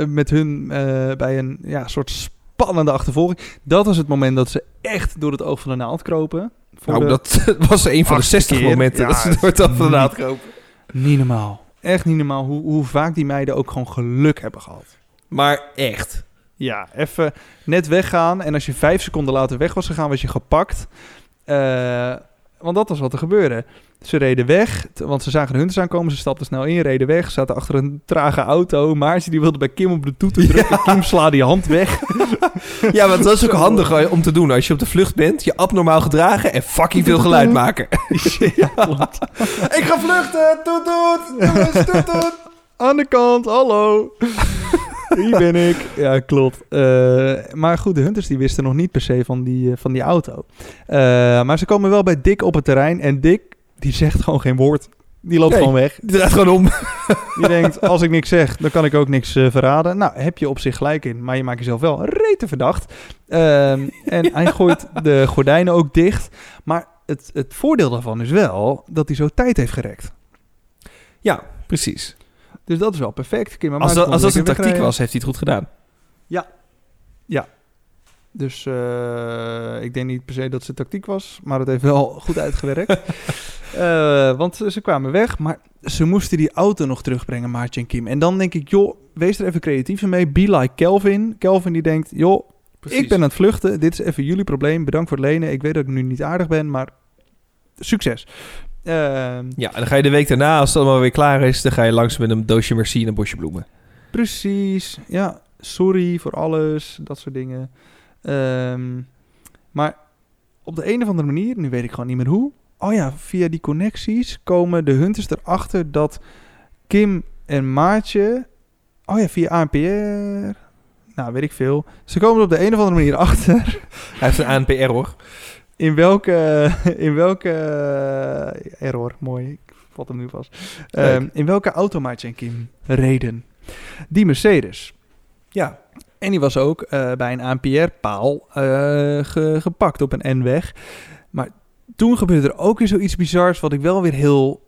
eh, met hun eh, bij een ja, soort spannende achtervolging. Dat was het moment dat ze echt door het oog van de naald kropen. Voor Nou, de- dat was een van de achtste 60 keer. momenten Ja, dat ze door het af van de naald kropen. Niet normaal. Echt niet normaal hoe, hoe vaak die meiden ook gewoon geluk hebben gehad. Maar echt. Ja, even net weggaan. En als je vijf seconden later weg was gegaan, was je gepakt. Eh, want dat was wat er gebeurde. Ze reden weg, want ze zagen de hunters aankomen. Ze stapten snel in, reden weg. Zaten achter een trage auto. Maartje die wilde bij Kim op de toeter drukken. Kim sla die hand weg. Ja, maar dat is ook handig eh, om te doen als je op de vlucht bent. Je abnormaal gedragen en fucking veel geluid maken. ja. Ik ga vluchten! Toet toet! Toet toet! Aan de kant, hallo. Hier ben ik. Ja, klopt. Eh, maar goed, de hunters die wisten nog niet per se van die, eh, van die auto. Eh, maar ze komen wel bij Dick op het terrein. En Dick, die zegt gewoon geen woord. Die loopt Nee. gewoon weg. Die draait gewoon om. Die denkt, als ik niks zeg, dan kan ik ook niks verraden. Nou, heb je op zich gelijk in. Maar je maakt jezelf wel rete verdacht. Ehm, en hij gooit de gordijnen ook dicht. Maar het, het voordeel daarvan is wel dat hij zo tijd heeft gerekt. Ja, precies. Dus dat is wel perfect. Kim en Als dat, als dat een tactiek was, heeft hij het goed gedaan. Dus eh, ik denk niet per se dat ze tactiek was, maar het heeft wel goed uitgewerkt. Eh, want ze ze kwamen weg, maar ze moesten die auto nog terugbrengen, Maartje en Kim. En dan denk ik, joh, wees er even creatief mee. Be like Kelvin. Kelvin die denkt, joh, ik ben aan het vluchten. Dit is even jullie probleem. Bedankt voor het lenen. Ik weet dat ik nu niet aardig ben, maar succes. Ehm, Ja, en dan ga je de week daarna, als het allemaal weer klaar is... dan ga je langs met een doosje merci en een bosje bloemen. Precies. Ja, sorry voor alles, dat soort dingen. Ehm, maar op de een of andere manier, nu weet ik gewoon niet meer hoe. Oh ja, via die connecties komen de hunters erachter dat Kim en Maartje... Oh ja, via ANPR... Nou, weet ik veel. Ze komen er op de een of andere manier achter Hij heeft een ANPR, hoor. In welke... In welke... Error, mooi. Ik vat hem nu vast. Ehm, in welke auto Kim reden. Die Mercedes. Ja. En die was ook eh, bij een ANPR-paal eh, ge- gepakt op een N-weg. Maar toen gebeurde er ook weer zoiets bizars... wat ik wel weer heel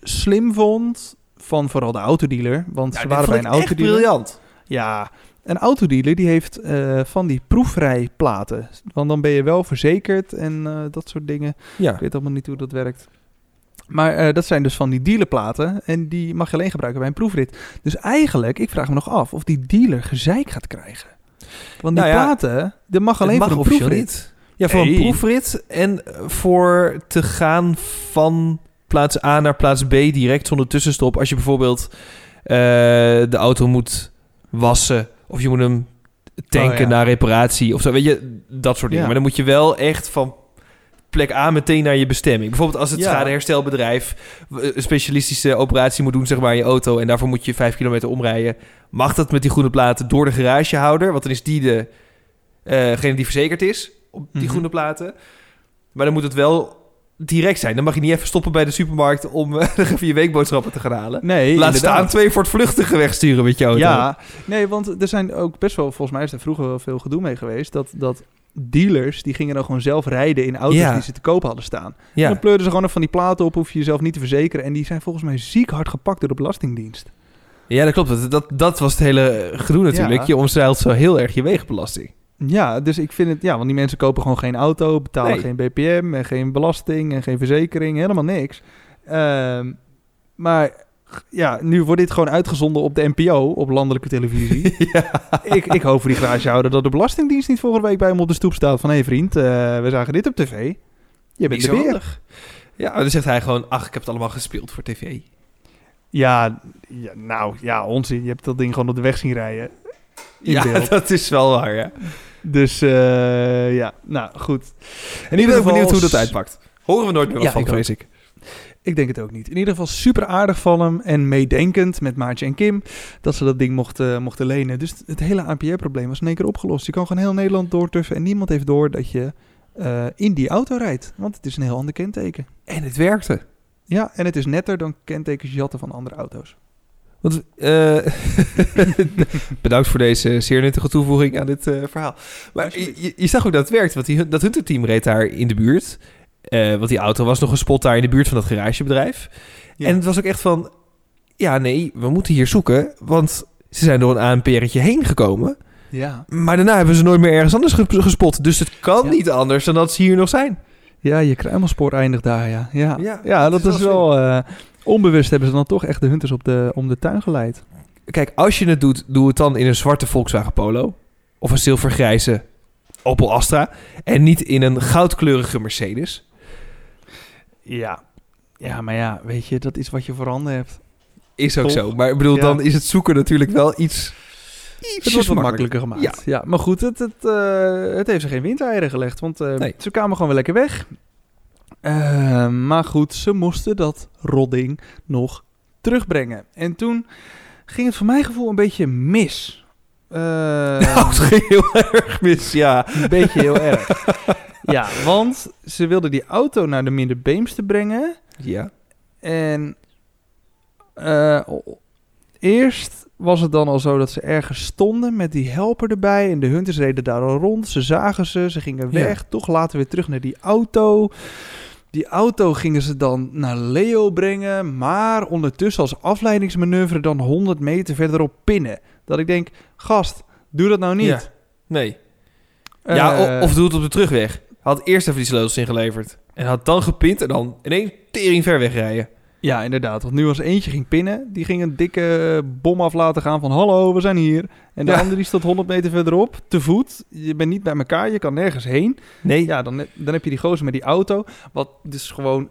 slim vond... van vooral de autodealer. Want ze waren bij een autodealer. briljant. Ja, een autodealer die heeft eh, van die proefrijplaten. Want dan ben je wel verzekerd en eh, dat soort dingen. Ja. Ik weet allemaal niet hoe dat werkt. Maar eh, dat zijn dus van die dealerplaten. En die mag je alleen gebruiken bij een proefrit. Dus eigenlijk, ik vraag me nog af of die dealer gezeik gaat krijgen. Want die Nou ja, platen, dat mag alleen voor een proefrit. niet. Ja, voor een proefrit en voor te gaan van plaats A naar plaats B direct zonder tussenstop. Als je bijvoorbeeld de auto moet wassen of je moet hem tanken Oh, ja. naar reparatie of zo. Weet je, dat soort dingen. Ja. Maar dan moet je wel echt van plek A meteen naar je bestemming. Bijvoorbeeld als het Ja. schadeherstelbedrijf een specialistische operatie moet doen zeg maar in je auto en daarvoor moet je vijf kilometer omrijden. Mag dat met die groene platen door de garagehouder? Want dan is die eh, degene die verzekerd is op die Mhm. groene platen. Maar dan moet het wel direct zijn. Dan mag je niet even stoppen bij de supermarkt om eh, nog even je weekboodschappen te gaan halen. Nee, Laat inderdaad. staan twee voor het vluchtige wegsturen met je auto. Ja, nee, want er zijn ook best wel, volgens mij is er vroeger wel veel gedoe mee geweest, dat, dat dealers, die gingen dan gewoon zelf rijden in auto's Ja. die ze te koop hadden staan. En ja. dan pleurden ze gewoon nog van die platen op, hoef je jezelf niet te verzekeren. En die zijn volgens mij ziek hard gepakt door de Belastingdienst. ja dat klopt. Dat, dat, dat was het hele gedoe natuurlijk. Ja. Je omzeilt zo heel erg je wegenbelasting. Ja, dus ik vind het, ja, want die mensen kopen gewoon geen auto, betalen Nee. geen BPM en geen belasting en geen verzekering, helemaal niks. Ehm, maar ja, nu wordt dit gewoon uitgezonden op de NPO, op landelijke televisie. ja. ik, ik hoop voor die garagehouder dat de Belastingdienst niet volgende week bij hem op de stoep staat van... hé hey vriend, eh, we zagen dit op tv. Je bent de beer. handig. Ja, dan zegt hij gewoon... Ach, ik heb het allemaal gespeeld voor tv. Ja, ja, nou, ja, onzin. Je hebt dat ding gewoon op de weg zien rijden. In ja, beeld. dat is wel waar, ja. Dus eh, ja, nou goed. En ik ben ook geval benieuwd hoe dat uitpakt. Horen we nooit meer wat Ja, van, ik vrees ik. Ik denk het ook niet. In ieder geval super aardig van hem en meedenkend met Maartje en Kim dat ze dat ding mochten, mochten lenen. Dus het hele ANPR-probleem was in één keer opgelost. Je kan gewoon heel Nederland doortuffen en niemand heeft door dat je eh, in die auto rijdt. Want het is een heel ander kenteken. En het werkte. Ja, en het is netter dan kentekens jatten van andere auto's. Want, eh, bedankt voor deze zeer nuttige toevoeging aan dit eh, verhaal. Maar je, zag ook dat het werkt, want die, dat Hunter-team reed daar in de buurt. Eh, want die auto was nog een spot daar in de buurt van dat garagebedrijf. Ja. En het was ook echt van... ja, nee, we moeten hier zoeken, want ze zijn door een ANPR'tje heen gekomen. Ja. Maar daarna hebben ze nooit meer ergens anders ge- gespot. Dus het kan Ja. niet anders dan dat ze hier nog zijn. Ja, je kruimelspoor eindigt daar, ja. Ja, Ja, ja, dat dat, is wel wel... onbewust hebben ze dan toch echt de hunters op de, om de tuin geleid. Kijk, als je het doet, doe het dan in een zwarte Volkswagen Polo. Of een zilvergrijze Opel Astra. En niet in een goudkleurige Mercedes. Ja. Ja, maar ja, weet je, dat is wat je voorhanden hebt. Is ook zo. Maar ik bedoel, Ja. dan is het zoeken natuurlijk wel iets... Het wordt wat makkelijker gemaakt. Ja. Ja. maar goed, het, het, eh, het heeft ze geen windeieren gelegd. Want eh, Nee. ze kwamen gewoon weer lekker weg. Eh, maar goed, ze moesten dat rodding nog terugbrengen. En toen ging het voor mijn gevoel een beetje mis. Nou, het ging heel erg mis, ja. een beetje heel erg. Ja, want ze wilden die auto naar de Middenbeemster brengen. Ja. En eh, eerst was het dan al zo dat ze ergens stonden met die helper erbij. En de hunters reden daar al rond. Ze zagen ze, ze gingen Ja. weg. Toch later weer terug naar die auto. Die auto gingen ze dan naar Leo brengen. Maar ondertussen als afleidingsmanoeuvre dan 100 meter verderop pinnen. Dat ik denk, gast, doe dat nou niet. Ja. Nee. ja, Eh, o- of doe het op de terugweg. Had eerst even die sleutels ingeleverd. En had dan gepint en dan ineens tering ver wegrijden. Ja, inderdaad. Want nu als eentje ging pinnen, die ging een dikke bom af laten gaan van hallo, we zijn hier. En de Ja. andere die stond 100 meter verderop, te voet. Je bent niet bij elkaar, je kan nergens heen. Nee. Ja, dan, dan heb je die gozer met die auto. Wat dus gewoon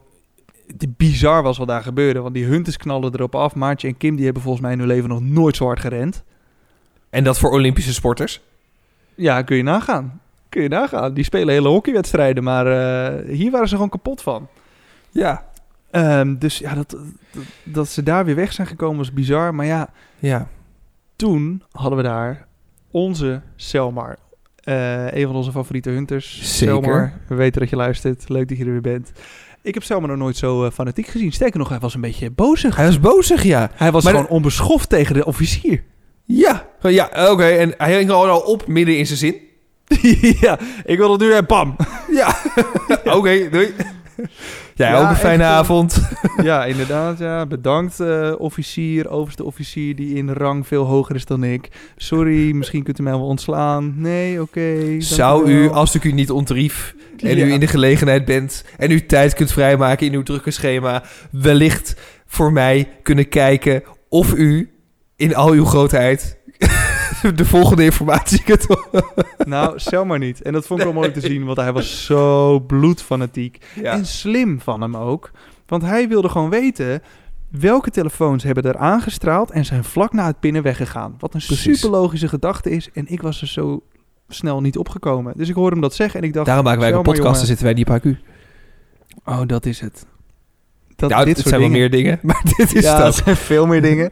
bizar was wat daar gebeurde. Want die hunters knallen erop af. Maartje en Kim die hebben volgens mij in hun leven nog nooit zo hard gerend. En dat voor Olympische sporters. Ja, kun je nagaan. Kun je nagaan. Die spelen hele hockeywedstrijden, maar eh, hier waren ze gewoon kapot van. Ja. Ehm, dus ja, dat, dat, dat ze daar weer weg zijn gekomen was bizar. Maar ja, Ja. toen hadden we daar onze Selmar. Eh, een van onze favoriete hunters. Zeker. Selmar, we weten dat je luistert. Leuk dat je er weer bent. Ik heb Selmar nog nooit zo eh, fanatiek gezien. Sterker nog, hij was een beetje bozig. Hij was bozig, ja. Hij was Maar gewoon onbeschoft tegen de officier. Ja. Ja, oké. En hij ging gewoon al op midden in zijn zin. ja, ik wil het nu en pam. Ja. oké, doei. Jij Ja, ook een fijne echt, eh, avond. ja, inderdaad. Ja. Bedankt, eh, officier, overste officier die in rang veel hoger is dan ik. Sorry, misschien kunt u mij wel ontslaan. Nee, oké. Zou u als ik u niet ontrief en Ja. u in de gelegenheid bent en u tijd kunt vrijmaken in uw drukke schema, wellicht voor mij kunnen kijken of u in al uw grootheid de volgende informatie Nou, Selma niet. En dat vond ik wel mooi te zien, want hij was zo bloedfanatiek. Ja. En slim van hem ook. Want hij wilde gewoon weten welke telefoons hebben er aangestraald en zijn vlak na het pinnen weggegaan. Wat een super logische gedachte is. En ik was er zo snel niet opgekomen. Dus ik hoorde hem dat zeggen en ik dacht... Daarom maken wij een podcast jongen. zitten wij niet op HQ. Oh, dat is het. Dat, Nou, dit soort zijn wel meer dingen, maar dit is ja, dat. dat zijn veel meer dingen.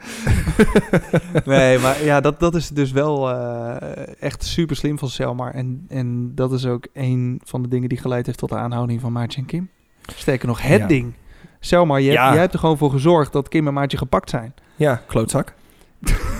nee, maar ja, dat, dat is dus wel eh, echt super slim van Selmar. En, en dat is ook een van de dingen die geleid heeft tot de aanhouding van Maartje en Kim. Sterker nog, het Ja. ding. Selmar, jij, Ja. jij hebt er gewoon voor gezorgd dat Kim en Maartje gepakt zijn. Ja, klootzak.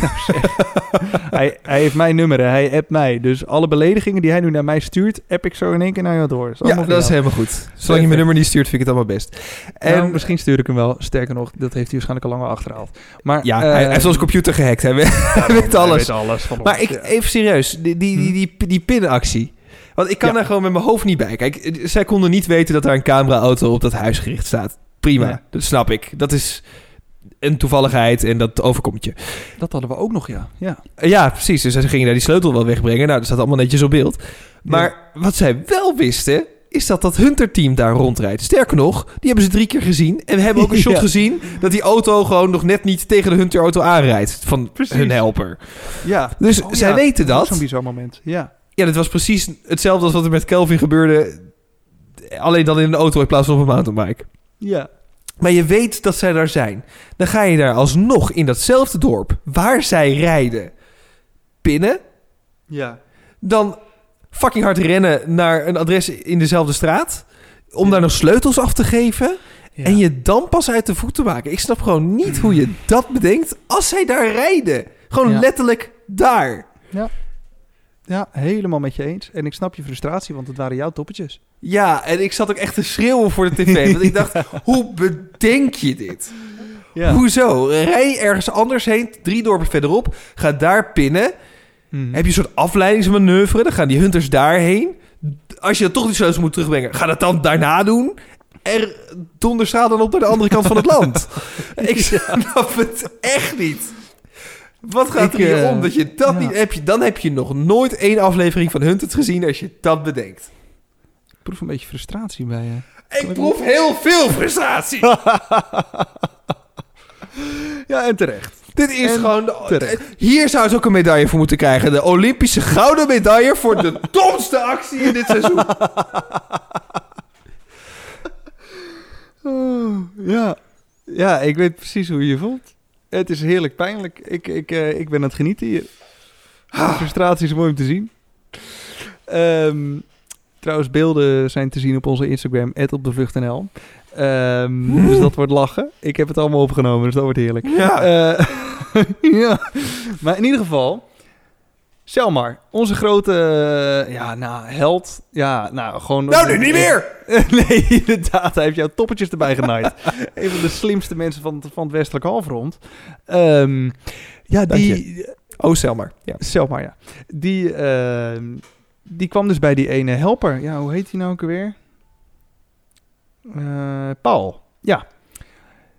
hij, hij heeft mijn nummer, hè. hij appt mij. Dus alle beledigingen die hij nu naar mij stuurt, app ik zo in één keer naar jou door. Is Ja, dat is helemaal goed. Zolang je mijn nummer niet stuurt, vind ik het allemaal best. En Nou, misschien stuur ik hem wel. Sterker nog, dat heeft hij waarschijnlijk al lang al achterhaald. Maar, ja, hij, hij heeft onze computer gehackt. Hij weet, hij weet hij alles. weet alles van Maar ons, ik, ja. even serieus, die, die, die, die, die pinactie. Want ik kan Ja. daar gewoon met mijn hoofd niet bij. Kijk, zij konden niet weten dat daar een cameraauto op dat huis gericht staat. Prima, dat snap ik. Dat is een toevalligheid en dat overkomt je. Dat hadden we ook nog, ja. ja. Eh, Ja, precies. Dus ze gingen daar die sleutel wel wegbrengen. Nou, dat staat allemaal netjes op beeld. Maar wat zij wel wisten, is dat dat Hunter-team daar rondrijdt. Sterker nog, die hebben ze drie keer gezien. En we hebben ook een shot Ja. gezien dat die auto gewoon nog net niet tegen de Hunter-auto aanrijdt. Van Precies. hun helper. ja. Dus Oh, zij ja, weten dat. Zo'n bizar moment, ja. Ja, dit was precies hetzelfde als wat er met Kelvin gebeurde. Alleen dan in een auto in plaats van op een mountainbike. Ja. Maar je weet dat zij daar zijn. Dan ga je daar alsnog in datzelfde dorp waar zij rijden pinnen. Ja. Dan fucking hard rennen naar een adres in dezelfde straat. Om daar nog sleutels af te geven. En je dan pas uit de voet te maken. Ik snap gewoon niet hoe je dat bedenkt als zij daar rijden. Gewoon Ja. letterlijk daar. Ja, helemaal met je eens. En ik snap je frustratie, want het waren jouw toppetjes. Ja, en ik zat ook echt te schreeuwen voor de tv. Want ik dacht, hoe bedenk je dit? Ja. Hoezo? Rij ergens anders heen, drie dorpen verderop. Ga daar pinnen. Mhm. Heb je een soort afleidingsmanoeuvre. Dan gaan die hunters daarheen. Als je dan toch die sleutels moet terugbrengen, ga dat dan daarna doen. Er donderstraal dan op naar de andere kant van het land. Ik snap het echt niet. Wat gaat Ik, er hier eh, om? Dat je dat ja. niet heb je, dan heb je nog nooit één aflevering van Hunted gezien als je dat bedenkt. Ik proef een beetje frustratie bij je. Ik proef heel veel frustratie. Ja, en terecht. Dit is En gewoon... De, terecht. hier zou ze ook een medaille voor moeten krijgen. De Olympische gouden medaille voor de domste actie in dit seizoen. Oh, ja. ja, ik weet precies hoe je je voelt. Het is heerlijk pijnlijk. Ik, ik, eh, ik ben aan het genieten hier. De frustratie is mooi om te zien. Ehm, trouwens, beelden zijn te zien op onze Instagram, @opdevlucht.nl. Ehm dus dat wordt lachen. Ik heb het allemaal opgenomen, dus dat wordt heerlijk. Ja. Eh, ja, maar in ieder geval, Selmar, onze grote, eh, ja, nou, held. Ja, nou, gewoon... nou, nu niet meer! nee, inderdaad, hij heeft jouw toppertjes erbij genaaid. een van de slimste mensen van, het- van het westelijke halfrond. Ehm, ja, Dank die... Oh, Selmar. Ja. Selmar, ja. Die, ehm, die kwam dus bij die ene helper. Ja, hoe heet die nou ook alweer? Eh, Paul. Ja.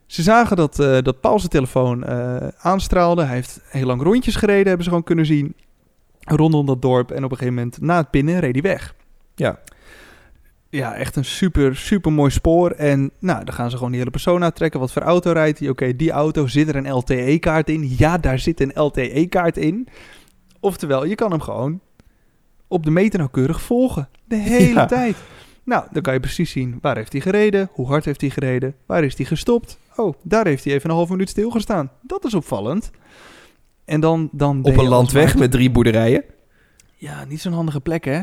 Ze zagen dat, eh, dat Paul zijn telefoon aanstraalde. Hij heeft heel lang rondjes gereden, hebben ze gewoon kunnen zien. Rondom dat dorp. En op een gegeven moment, na het pinnen, reed hij weg. Ja. Ja, echt een super, super mooi spoor. En nou, dan gaan ze gewoon die hele persoon uittrekken. Wat voor auto rijdt hij? Oké, die auto, zit er een LTE-kaart in? Ja, daar zit een LTE-kaart in. Oftewel, je kan hem gewoon op de meter nauwkeurig volgen. De hele Ja. tijd. Nou, dan kan je precies zien waar heeft hij gereden, hoe hard heeft hij gereden, waar is hij gestopt. Oh, daar heeft hij even een half minuut stilgestaan. Dat is opvallend. En dan, dan Op een landweg met drie boerderijen. Ja, niet zo'n handige plek, hè?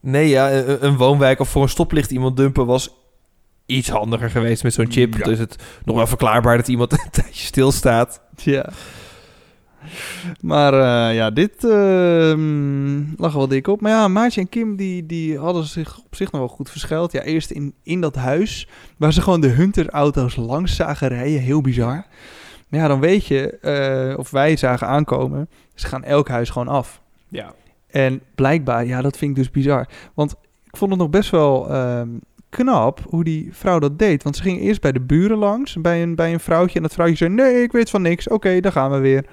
Nee, ja, een, een woonwijk of voor een stoplicht iemand dumpen was iets handiger geweest met zo'n chip. Ja. Dus het nog wel verklaarbaar dat iemand een tijdje stilstaat. Ja. Maar eh, ja, dit ehm lag wel dik op. Maar ja, Maartje en Kim die, die hadden zich op zich nog wel goed verschuild. Ja, eerst in, in dat huis waar ze gewoon de Hunter-auto's langs zagen rijden. Heel bizar. Maar ja, dan weet je, eh, of wij zagen aankomen, ze gaan elk huis gewoon af. Ja. En blijkbaar, ja, dat vind ik dus bizar. Want ik vond het nog best wel ehm, knap hoe die vrouw dat deed. Want ze ging eerst bij de buren langs, bij een, bij een vrouwtje. En dat vrouwtje zei, nee, ik weet van niks. Oké, dan gaan we weer.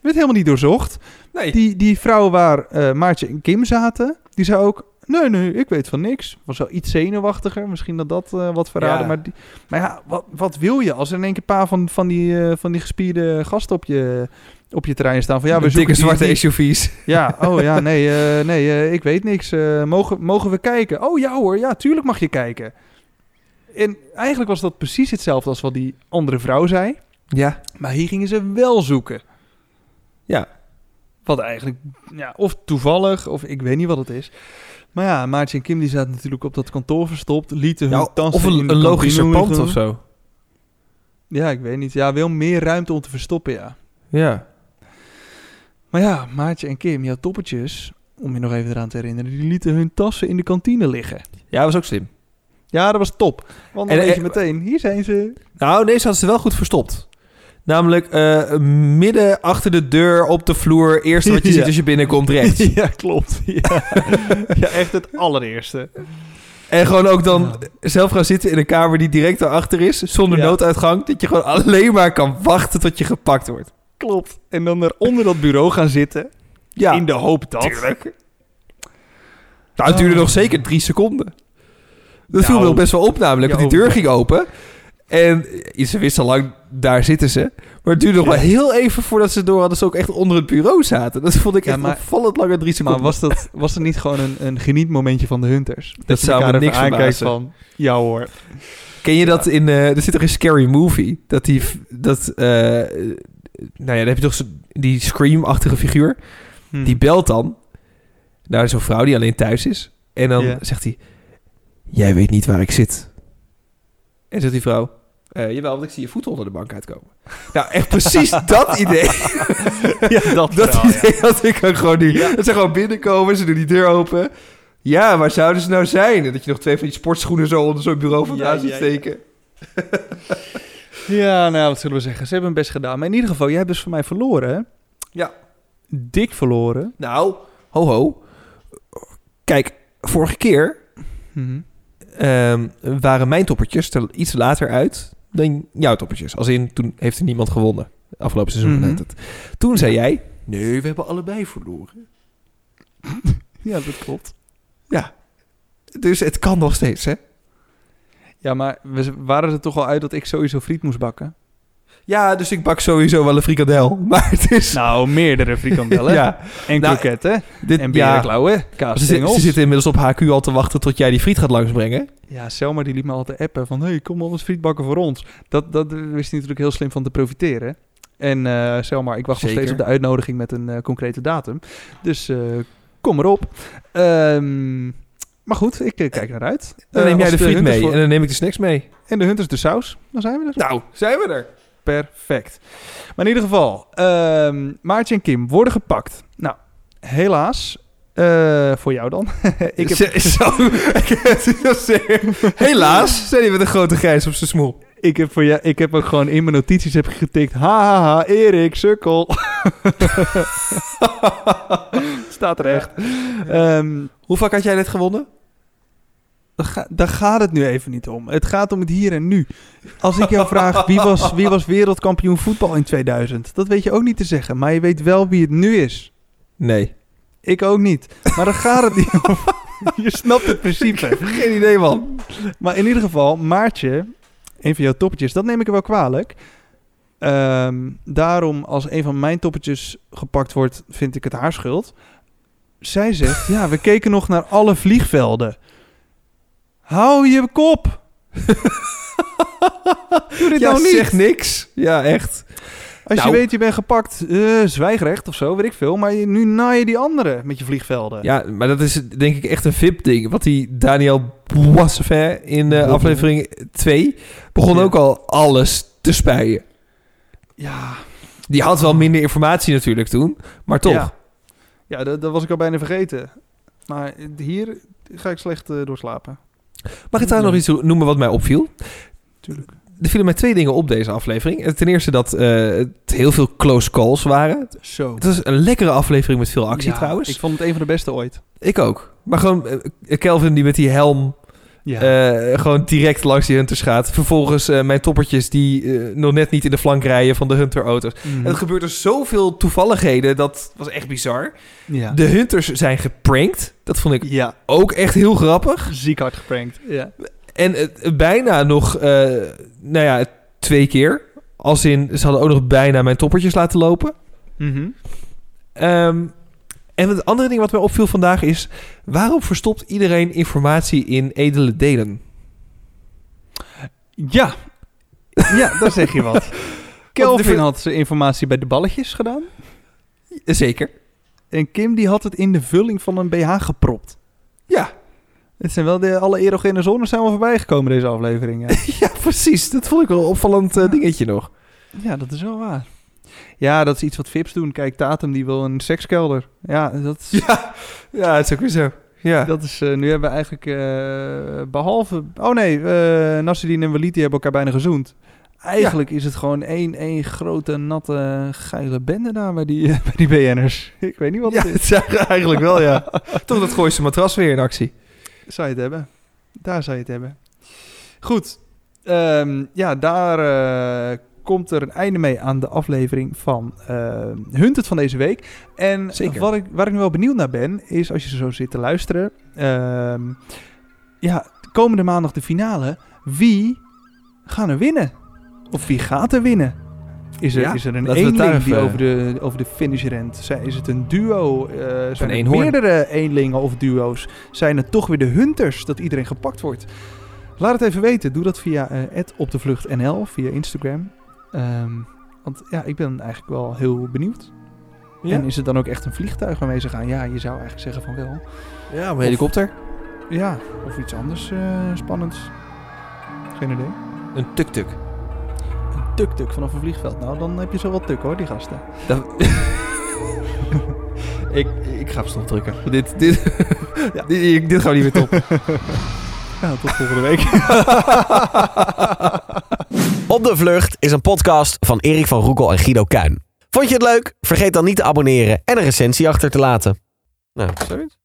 Werd helemaal niet doorzocht. Nee, Die, die vrouw waar eh, Maartje en Kim zaten, die zei ook... Nee, nee, ik weet van niks. Was wel iets zenuwachtiger. Misschien dat dat eh, wat verraden. Ja. Maar, die, maar ja, wat, wat wil je als er in één keer een paar van, van, die, eh, van die gespierde gasten op je, op je terrein staan? Van, ja, we met dikke zoeken die- zwarte die- SUV's. ja, oh ja, nee, eh, nee ik weet niks. Mogen, mogen we kijken? Oh ja hoor, ja, tuurlijk mag je kijken. En eigenlijk was dat precies hetzelfde als wat die andere vrouw zei. Ja. Maar hier gingen ze wel zoeken. Ja. Wat eigenlijk, ja, of toevallig, of ik weet niet wat het is. Maar ja, Maartje en Kim die zaten natuurlijk op dat kantoor verstopt. Lieten hun ja tassen of in een, kantine pand of zo. Ja, ik weet niet. Ja, wel meer ruimte om te verstoppen, ja. Ja. Maar ja, Maartje en Kim, jouw toppertjes, om je nog even eraan te herinneren, die lieten hun tassen in de kantine liggen. Ja, was ook slim. Ja, dat was top. Want dan En- weet je en- meteen, hier zijn ze. Nou, deze hadden ze wel goed verstopt. Namelijk eh, midden achter de deur op de vloer. Eerste wat je Ja. ziet als je binnenkomt rechts. ja, klopt. Ja. ja, echt het allereerste. En gewoon ook dan zelf gaan zitten in een kamer die direct daarachter is. Zonder Ja. nooduitgang. Dat je gewoon alleen maar kan wachten tot je gepakt wordt. Klopt. En dan er onder dat bureau gaan zitten. Ja, in de hoop dat. tuurlijk. Nou, het duurde Oh. nog zeker drie seconden. Dat Nou, viel me nog best wel op namelijk. want die deur ging open. En ze wisten al lang, daar zitten ze. Maar het duurde nog Ja. wel heel even voordat ze door hadden ze ook echt onder het bureau zaten. Dat vond ik Ja, echt maar- opvallend langer drie seconden. Maar was dat, was dat niet gewoon een, een genietmomentje van de Hunters? Dat, je zou me niks aankijkt verbazen. van, ja hoor. Ken je dat in... eh, er zit toch een Scary Movie? Dat die... Dat, eh, nou ja, dan heb je toch zo, die Scream-achtige figuur. Hm. Die belt dan naar zo'n vrouw die alleen thuis is. En dan Ja. zegt hij... Jij weet niet waar ik zit. En zegt die vrouw... "Eh, jawel, want ik zie je voeten onder de bank uitkomen. Nou, echt precies dat idee. ja, dat, Dat ja. idee had ik ook gewoon niet. Dat ze gewoon binnenkomen, ze doen die deur open. Ja, waar zouden ze nou zijn? En dat je nog twee van die sportschoenen zo onder zo'n bureau vandaan Ja, ziet ja, ja. steken. Ja, nou, wat zullen we zeggen? Ze hebben hun best gedaan. Maar in ieder geval, jij hebt dus voor mij verloren, hè? Ja. Dik verloren. Nou, ho ho. Kijk, vorige keer Mhm. ehm, waren mijn toppertjes er iets later uit dan jouw toppertjes. Als in, toen heeft er niemand gewonnen. Afgelopen seizoen Mhm. net het. Toen zei jij, nee, we hebben allebei verloren. Ja, dat klopt. Dus het kan nog steeds, hè? Ja, maar we waren er toch al uit dat ik sowieso friet moest bakken? Ja, dus ik bak sowieso wel een frikandel. Maar het is... Nou, meerdere frikandellen. ja, En Nou, kroketten. dit, en ja, berenklauwen. ze, ze zitten inmiddels op HQ al te wachten tot jij die friet gaat langsbrengen. Ja, Selma die liet me altijd appen van... hey, kom anders friet bakken voor ons. Dat, dat wist hij natuurlijk heel slim van te profiteren. En eh Selma, ik wacht nog steeds op de uitnodiging met een eh, concrete datum. Dus eh, kom erop. Ehm, maar goed, ik kijk naar uit. Dan neem jij de friet mee voor- en dan neem ik de snacks mee. En de Hunters de saus. Dan zijn we er. Nou, zijn we er. Perfect. Maar in ieder geval, ehm Maartje en Kim worden gepakt. Nou, helaas. eh, voor jou dan. ik heb, Zo- Helaas, zei hij met een grote grijs op zijn smoel. ik, heb voor jou, ik heb ook gewoon in mijn notities heb ik getikt. Ha, ha, ha, Erik, sukkel. Staat er echt. Ehm, Hoe vaak had jij dit gewonnen? Daar, ga- daar gaat het nu even niet om. Het gaat om het hier en nu. Als ik jou vraag wie was, wie was wereldkampioen voetbal in 2000, dat weet je ook niet te zeggen. Maar je weet wel wie het nu is. Nee. Ik ook niet. Maar daar gaat het niet om. Je snapt het principe. Geen idee, man. Maar in ieder geval, Maartje, een van jouw toppetjes, dat neem ik er wel kwalijk. Ehm, daarom, als een van mijn toppetjes gepakt wordt, vind ik het haar schuld. Zij zegt, ja, we keken nog naar alle vliegvelden. Hou je kop! Doe dit Ja, nou niet! zeg niks. Ja, echt. Als Nou. je weet, je bent gepakt, eh, zwijgrecht of zo, weet ik veel. Maar nu naai je die anderen met je vliegvelden. Ja, maar dat is denk ik echt een VIP-ding. Wat die Daniel Boissevin in de Bobbel. aflevering 2 begon Ja. ook al alles te spuien. ja. Die had wel minder informatie natuurlijk toen, maar toch. Ja, ja dat, dat was ik al bijna vergeten. Maar hier ga ik slecht eh, doorslapen. Mag ik daar nog iets noemen wat mij opviel? Tuurlijk. Er vielen mij twee dingen op deze aflevering. Ten eerste dat eh, het heel veel close calls waren. Zo. Het was een lekkere aflevering met veel actie Ja, trouwens. Ik vond het een van de beste ooit. Ik ook. Maar gewoon eh, Kelvin die met die helm Ja. eh, gewoon direct langs die Hunters gaat. Vervolgens eh, mijn toppertjes die eh, nog net niet in de flank rijden van de Hunter-auto's. Mhm. En er gebeurt er zoveel toevalligheden. Dat was echt bizar. ja. De Hunters zijn geprankt. Dat vond ik ja. ook echt heel grappig. Ziek hard geprankt. Ja. En het bijna nog, nou ja, twee keer. Als in, ze hadden ook nog bijna mijn toppertjes laten lopen. Mhm. Ehm, en het andere ding wat mij opviel vandaag is... waarom verstopt iedereen informatie in edele delen? Ja. Ja, daar zeg je wat. Kelvin had zijn informatie bij de balletjes gedaan. Zeker. En Kim die had het in de vulling van een BH gepropt. Ja, Het zijn wel de, alle erogene zones zijn wel voorbij gekomen deze aflevering. Ja. ja precies. Dat vond ik wel een opvallend eh, dingetje nog. ja, dat is wel waar. Ja, dat is iets wat Vips doen. Kijk, Tatum die wil een sekskelder. Ja, dat is... Ja, ja het is ook weer zo. Ja. Dat is, eh, nu hebben we eigenlijk eh, behalve... Oh nee, uh, en Walid die hebben elkaar bijna gezoend. Eigenlijk is het gewoon één, één grote, natte, geile bende daar bij die, bij die BN'ers. Ik weet niet wat ja, het is. eigenlijk wel, ja. Toch dat Gooise matras weer in actie. Zou je het hebben. Daar zou je het hebben. Goed. Ehm, ja, daar komt er een einde mee aan de aflevering van uh, Hunted van deze week. En Zeker. Wat ik, waar ik nu wel benieuwd naar ben, is als je zo zit te luisteren. ehm, ja, komende maandag de finale. Wie gaan er winnen? Of wie gaat er winnen? Is er, Ja, is er een eenling die over de, over de finish rent? Zijn- Is het een duo? Eh, zijn er eenhoorn. meerdere eenlingen of duo's? Zijn het toch weer de hunters dat iedereen gepakt wordt? Laat het even weten. Doe dat via eh op de vlucht NL, via Instagram. Ehm, want ja, ik ben eigenlijk wel heel benieuwd. Ja, En is het dan ook echt een vliegtuig waarmee ze gaan? Ja, je zou eigenlijk zeggen van wel. ja een helikopter. Ja, of iets anders eh, spannends. Geen idee. Een tuk-tuk. Een tuk-tuk vanaf een vliegveld. Nou, dan heb je zo wat tuk hoor, die gasten. Dat- ik, ik ga op stop drukken. Dit, dit, Ja. dit, dit gaan we niet meer top. Tot volgende week. Op de Vlucht is een podcast van Erik van Roekel en Guido Kuin. Vond je het leuk? Vergeet dan niet te abonneren en een recensie achter te laten. Nou, zoiets.